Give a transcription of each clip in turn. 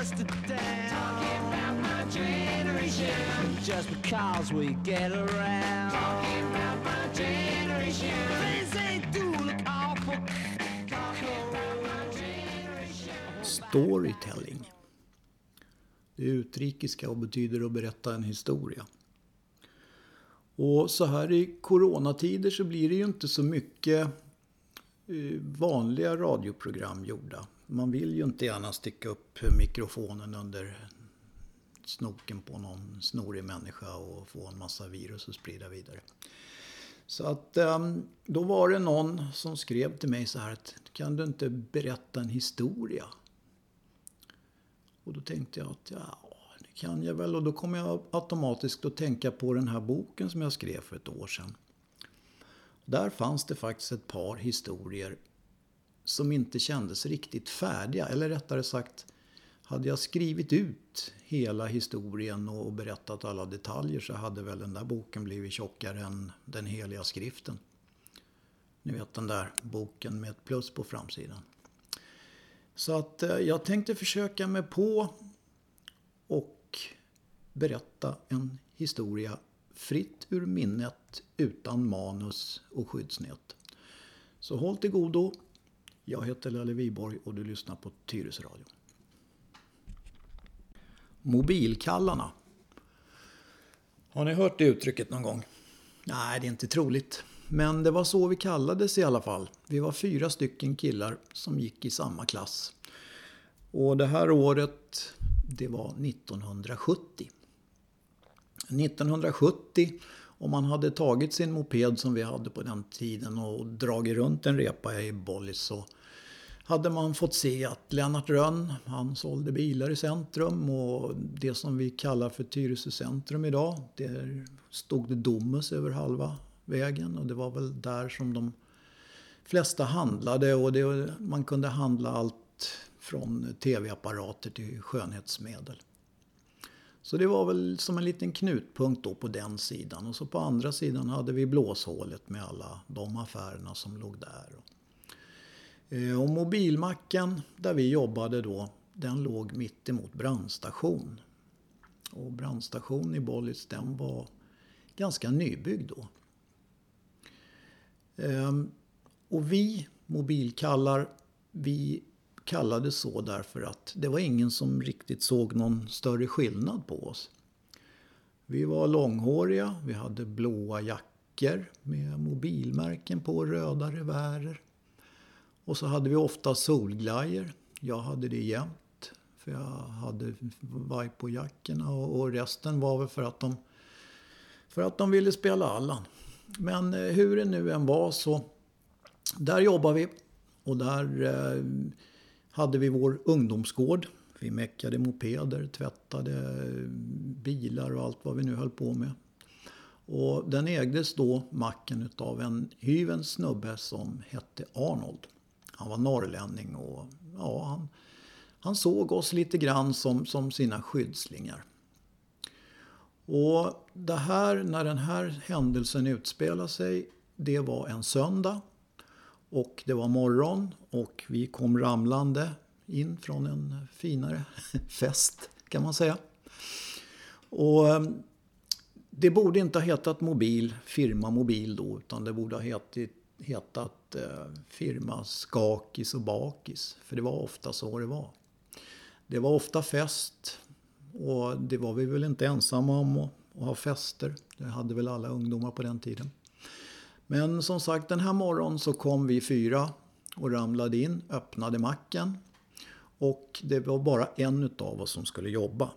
us to down. Talking about my generation. Just because we get around. Talking about my generation. Things ain't do look awful. Talking about my generation. Storytelling. Det är utrikiska och betyder att berätta en historia. Och så här i coronatider så blir det ju inte så mycket eh, vanliga radioprogram gjorda. Man vill ju inte gärna sticka upp mikrofonen under snoken på någon snorig människa och få en massa virus att sprida vidare. Så att ehm, då var det någon som skrev till mig så här att kan du inte berätta en historia? Och då tänkte jag att ja, det kan jag väl. Och då kom jag automatiskt att tänka på den här boken som jag skrev för ett år sedan. Där fanns det faktiskt ett par historier som inte kändes riktigt färdiga. Eller rättare sagt, hade jag skrivit ut hela historien och berättat alla detaljer så hade väl den där boken blivit tjockare än den heliga skriften. Ni vet den där boken med ett plus på framsidan. Så att eh, jag tänkte försöka mig på och berätta en historia fritt ur minnet utan manus och skyddsnät. Så håll till godo. Jag heter Lelle Viborg och du lyssnar på Tyresö Mobilkallarna. Har ni hört det uttrycket någon gång? Nej, det är inte troligt. Men det var så vi kallades i alla fall. Vi var fyra stycken killar som gick i samma klass. Och det här året, det var 1970. 1970, om man hade tagit sin moped som vi hade på den tiden och dragit runt en repa i Bollis så hade man fått se att Lennart Rönn, han sålde bilar i centrum och det som vi kallar för Tyresö centrum idag, där stod det Domus över halva vägen och det var väl där som de flesta handlade och det, man kunde handla allt från tv-apparater till skönhetsmedel. Så det var väl som en liten knutpunkt då på den sidan. Och så på andra sidan hade vi blåshålet med alla de affärerna som låg där. Eh, och mobilmacken där vi jobbade då, den låg mitt emot brandstation. Och brandstation i Bollits den var ganska nybyggd då. Ehm, och vi mobilkallar, vi kallades så därför att det var ingen som riktigt såg någon större skillnad på oss. Vi var långhåriga, vi hade blåa jackor med mobilmärken på, röda revärer. Och så hade vi ofta solglajjor. Jag hade det jämt. För jag hade vaj på jackorna och resten var väl för att de, för att de ville spela Allan. Men eh, hur det nu än var så, där jobbade vi. Och där eh, hade vi vår ungdomsgård. Vi meckade mopeder, tvättade eh, bilar och allt vad vi nu höll på med. Och den ägdes då macken utav en hyvens snubbe som hette Arnold. Han var norrlänning och ja, han, han såg oss lite grann som, som sina skyddslingar. Och det här, när den här händelsen utspelade sig, det var en söndag. Och det var morgon och vi kom ramlande in från en finare fest kan man säga. Och eh, det borde inte ha hetat mobil, firma mobil då, utan det borde ha hetat, hetat eh, firma Skakis och Bakis. För det var ofta så det var. Det var ofta fest och det var vi väl inte ensamma om att, att ha fester. Det hade väl alla ungdomar på den tiden. Men som sagt, den här morgonen så kom vi fyra och ramlade in, öppnade macken. Och det var bara en utav oss som skulle jobba.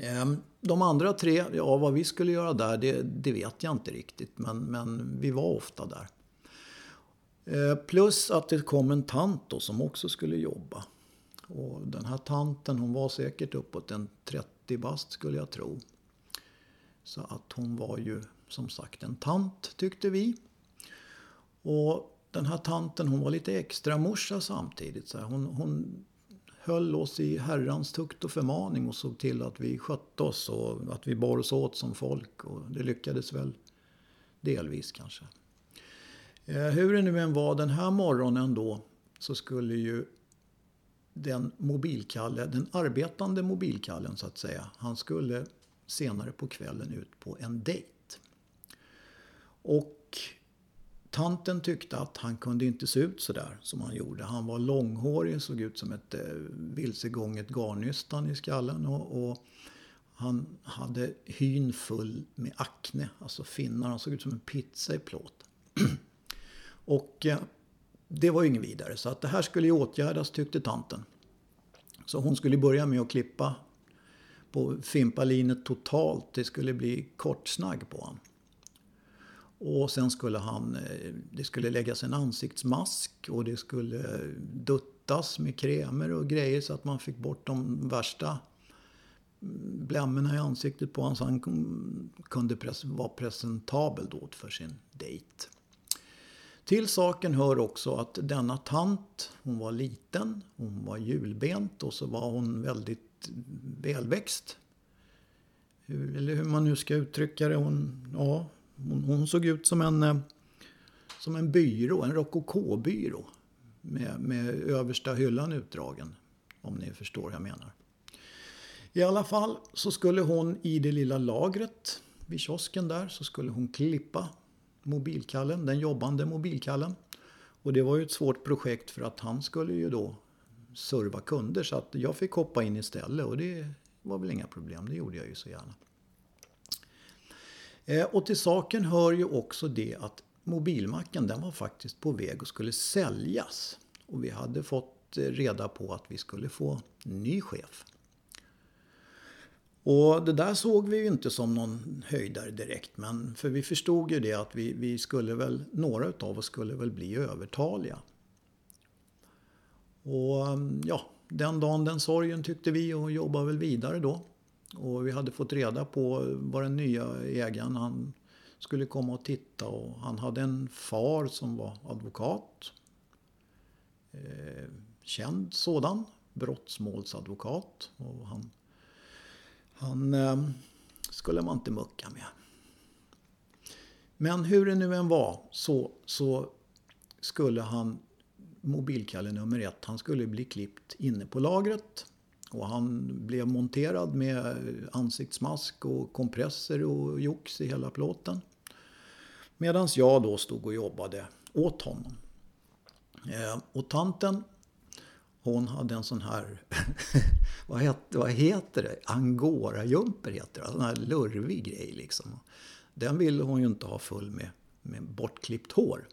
Ehm, de andra tre, ja vad vi skulle göra där, det, det vet jag inte riktigt. Men, men vi var ofta där. Ehm, plus att det kom en tant då som också skulle jobba. Och den här tanten hon var säkert uppåt en 30 bast skulle jag tro. Så att hon var ju som sagt en tant tyckte vi. Och den här tanten hon var lite extra morsa samtidigt. Så hon, hon höll oss i herrans tukt och förmaning och såg till att vi skötte oss och att vi bar oss åt som folk. Och det lyckades väl delvis kanske. Eh, hur det nu än var den här morgonen då så skulle ju den mobilkalle, den arbetande mobilkallen så att säga, han skulle senare på kvällen ut på en dejt. Och tanten tyckte att han kunde inte se ut så där som han gjorde. Han var långhårig, såg ut som ett eh, vilsegånget garnnystan i skallen. Och, och, han hade hyn full med akne, alltså finnar. Han såg ut som en pizza i plåt. och eh, det var ju inget vidare. Så att det här skulle ju åtgärdas tyckte tanten. Så hon skulle börja med att klippa på fimpalinet totalt. Det skulle bli kortsnagg på honom. Och sen skulle han, eh, det skulle läggas en ansiktsmask och det skulle duttas med krämer och grejer så att man fick bort de värsta mm, blämmorna i ansiktet på honom så han kunde vara presentabel då för sin dejt. Till saken hör också att denna tant, hon var liten, hon var hjulbent och så var hon väldigt välväxt. Eller hur man nu ska uttrycka det. Hon, ja, hon, hon såg ut som en, eh, som en byrå, en rokokobyrå. Med, med översta hyllan utdragen. Om ni förstår vad jag menar. I alla fall så skulle hon i det lilla lagret vid kiosken där så skulle hon klippa mobilkallen, den jobbande mobilkallen. Och det var ju ett svårt projekt för att han skulle ju då serva kunder så att jag fick hoppa in istället och det var väl inga problem, det gjorde jag ju så gärna. Eh, och till saken hör ju också det att mobilmacken den var faktiskt på väg och skulle säljas. Och vi hade fått eh, reda på att vi skulle få ny chef. Och det där såg vi ju inte som någon höjdare direkt. Men för vi förstod ju det att vi, vi skulle väl, några utav oss skulle väl bli övertaliga. Och mm, ja, den dagen den sorgen tyckte vi och jobbade väl vidare då. Och vi hade fått reda på vad den nya ägaren, han skulle komma och titta och han hade en far som var advokat. Eh, känd sådan, brottsmålsadvokat. Och han, han eh, skulle man inte mucka med. Men hur det nu än var så, så skulle han, mobilkalle nummer ett, han skulle bli klippt inne på lagret. Och han blev monterad med ansiktsmask och kompresser och jox i hela plåten. Medan jag då stod och jobbade åt honom. Eh, och tanten, hon hade en sån här, vad, heter, vad heter det? angorajumper heter det. En sån här lurvig grej liksom. Den ville hon ju inte ha full med, med bortklippt hår.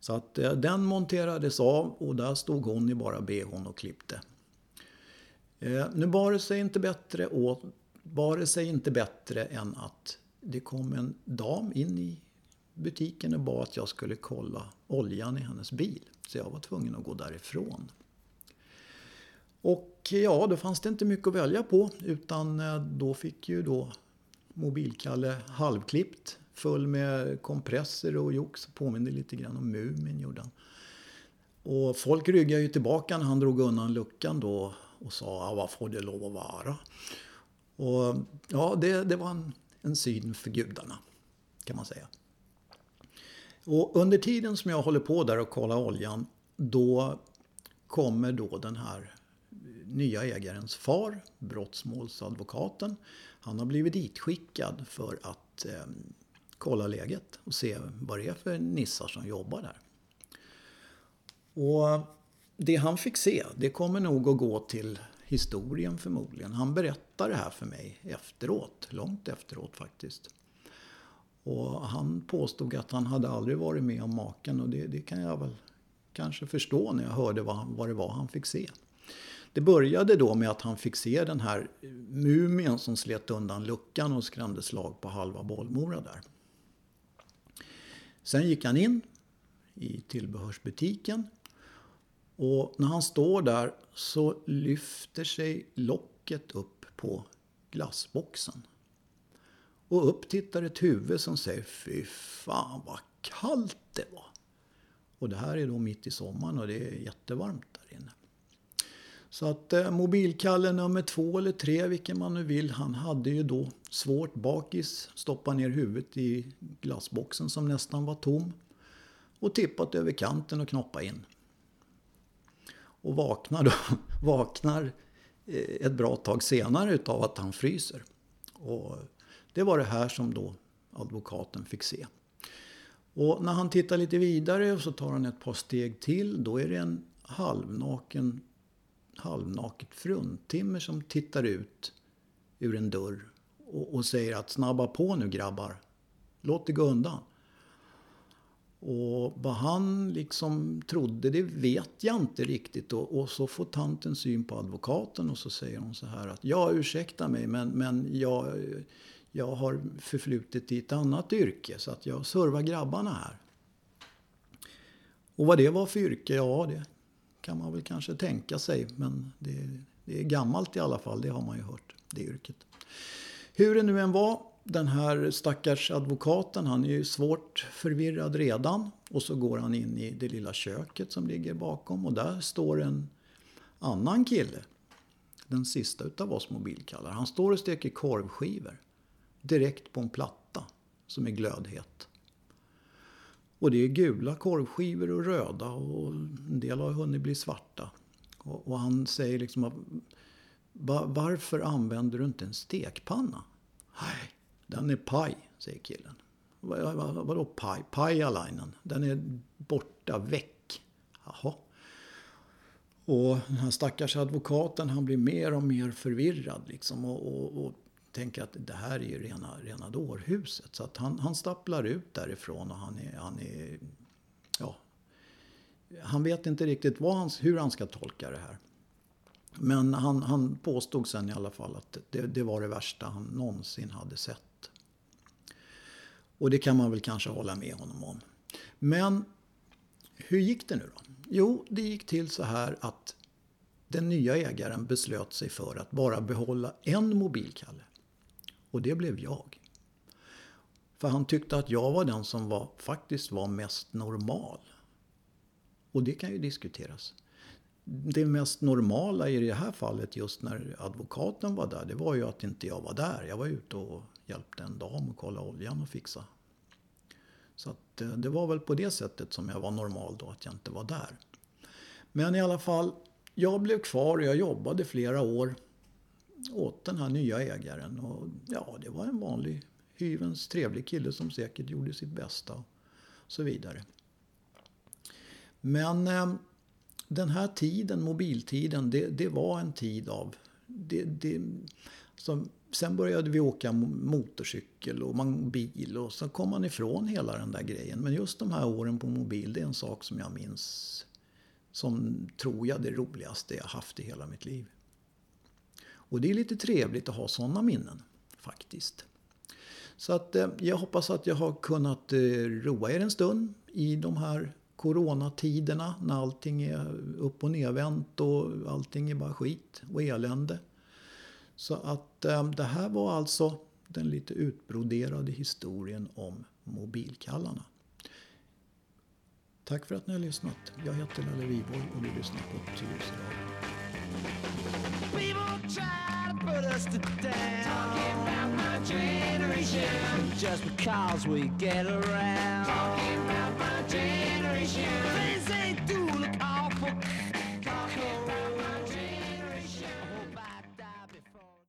Så att eh, den monterades av och där stod hon i bara bhn och klippte. Eh, nu bar det sig inte bättre, och, bar det sig inte bättre än att det kom en dam in i butiken och bad att jag skulle kolla oljan i hennes bil. Så jag var tvungen att gå därifrån. Och eh, ja, då fanns det inte mycket att välja på utan eh, då fick ju då mobilkalle halvklippt full med kompresser och jox. Påminner lite grann om Mumin gjorde han. Och folk ryggade ju tillbaka när han drog undan luckan då och sa vad får det lov att vara? Och ja, det, det var en, en syn för gudarna kan man säga. Och under tiden som jag håller på där och kollar oljan då kommer då den här nya ägarens far, brottsmålsadvokaten. Han har blivit ditskickad för att eh, kolla läget och se vad det är för nissar som jobbar där. Och det han fick se, det kommer nog att gå till historien förmodligen. Han berättar det här för mig efteråt, långt efteråt faktiskt. Och han påstod att han hade aldrig varit med om maken och det, det kan jag väl kanske förstå när jag hörde vad, vad det var han fick se. Det började då med att han fick se den här mumien som slet undan luckan och skrämde slag på halva Bollmora där. Sen gick han in i tillbehörsbutiken och när han står där så lyfter sig locket upp på glassboxen. Och upp tittar ett huvud som säger Fy fan vad kallt det var. Och det här är då mitt i sommaren och det är jättevarmt där inne. Så att eh, mobilkalle nummer två eller tre, vilken man nu vill, han hade ju då svårt bakis, stoppa ner huvudet i glassboxen som nästan var tom och tippat över kanten och knoppa in. Och vaknar, då, vaknar eh, ett bra tag senare utav att han fryser. Och det var det här som då advokaten fick se. Och när han tittar lite vidare och så tar han ett par steg till. Då är det en halvnaken, halvnaket fruntimmer som tittar ut ur en dörr och, och säger att snabba på nu grabbar. Låt det gå undan. Och vad han liksom trodde, det vet jag inte riktigt. Och, och, så får tanten syn på advokaten och så säger hon så här att ja, ursäkta mig, men, men jag, jag har förflutet i ett annat yrke så att jag servar grabbarna här. Och vad det var för yrke, ja det kan man väl kanske tänka sig. Men det, det är gammalt i alla fall, det har man ju hört, det yrket. Hur det nu än var, den här stackars advokaten, han är ju svårt förvirrad redan. Och så går han in i det lilla köket som ligger bakom och där står en annan kille. Den sista utav oss mobilkallar. Han står och steker korvskivor. Direkt på en platta som är glödhet. Och det är gula korvskivor och röda och en del har hunnit bli svarta. Och, och han säger liksom varför använder du inte en stekpanna? Nej, den är paj, säger killen. Vad, vad, vadå paj? Pajalainen. Den är borta, väck. Jaha. Och den här stackars advokaten han blir mer och mer förvirrad liksom. Och, och, och tänker att det här är ju rena, rena dårhuset. Så att han, han stapplar ut därifrån och han är, han är ja, han vet inte riktigt vad han, hur han ska tolka det här. Men han, han påstod sen i alla fall att det, det var det värsta han någonsin hade sett. Och det kan man väl kanske hålla med honom om. Men hur gick det nu då? Jo, det gick till så här att den nya ägaren beslöt sig för att bara behålla en mobilkalle. Och det blev jag. För han tyckte att jag var den som var, faktiskt var mest normal. Och det kan ju diskuteras. Det mest normala i det här fallet just när advokaten var där, det var ju att inte jag var där. Jag var ute och hjälpte en dam att kolla oljan och fixa. Så att, eh, det var väl på det sättet som jag var normal då, att jag inte var där. Men i alla fall, jag blev kvar och jag jobbade flera år åt den här nya ägaren. Och ja, det var en vanlig hyvens trevlig kille som säkert gjorde sitt bästa. Och så vidare. Men eh, den här tiden, mobiltiden, det, det var en tid av... Det, det, som, sen började vi åka motorcykel och man, bil och så kom man ifrån hela den där grejen. Men just de här åren på mobil, det är en sak som jag minns som tror jag det roligaste jag haft i hela mitt liv. Och det är lite trevligt att ha sådana minnen faktiskt. Så att eh, jag hoppas att jag har kunnat eh, roa er en stund i de här coronatiderna när allting är upp och nedvänt och allting är bara skit och elände. Så att ehm, det här var alltså den lite utbroderade historien om mobilkallarna. Tack för att ni har lyssnat. Jag heter Lalle Wiborg och du lyssnar på Tyresö put us to down. Talking about my generation. Just because we get around. Talking about my generation.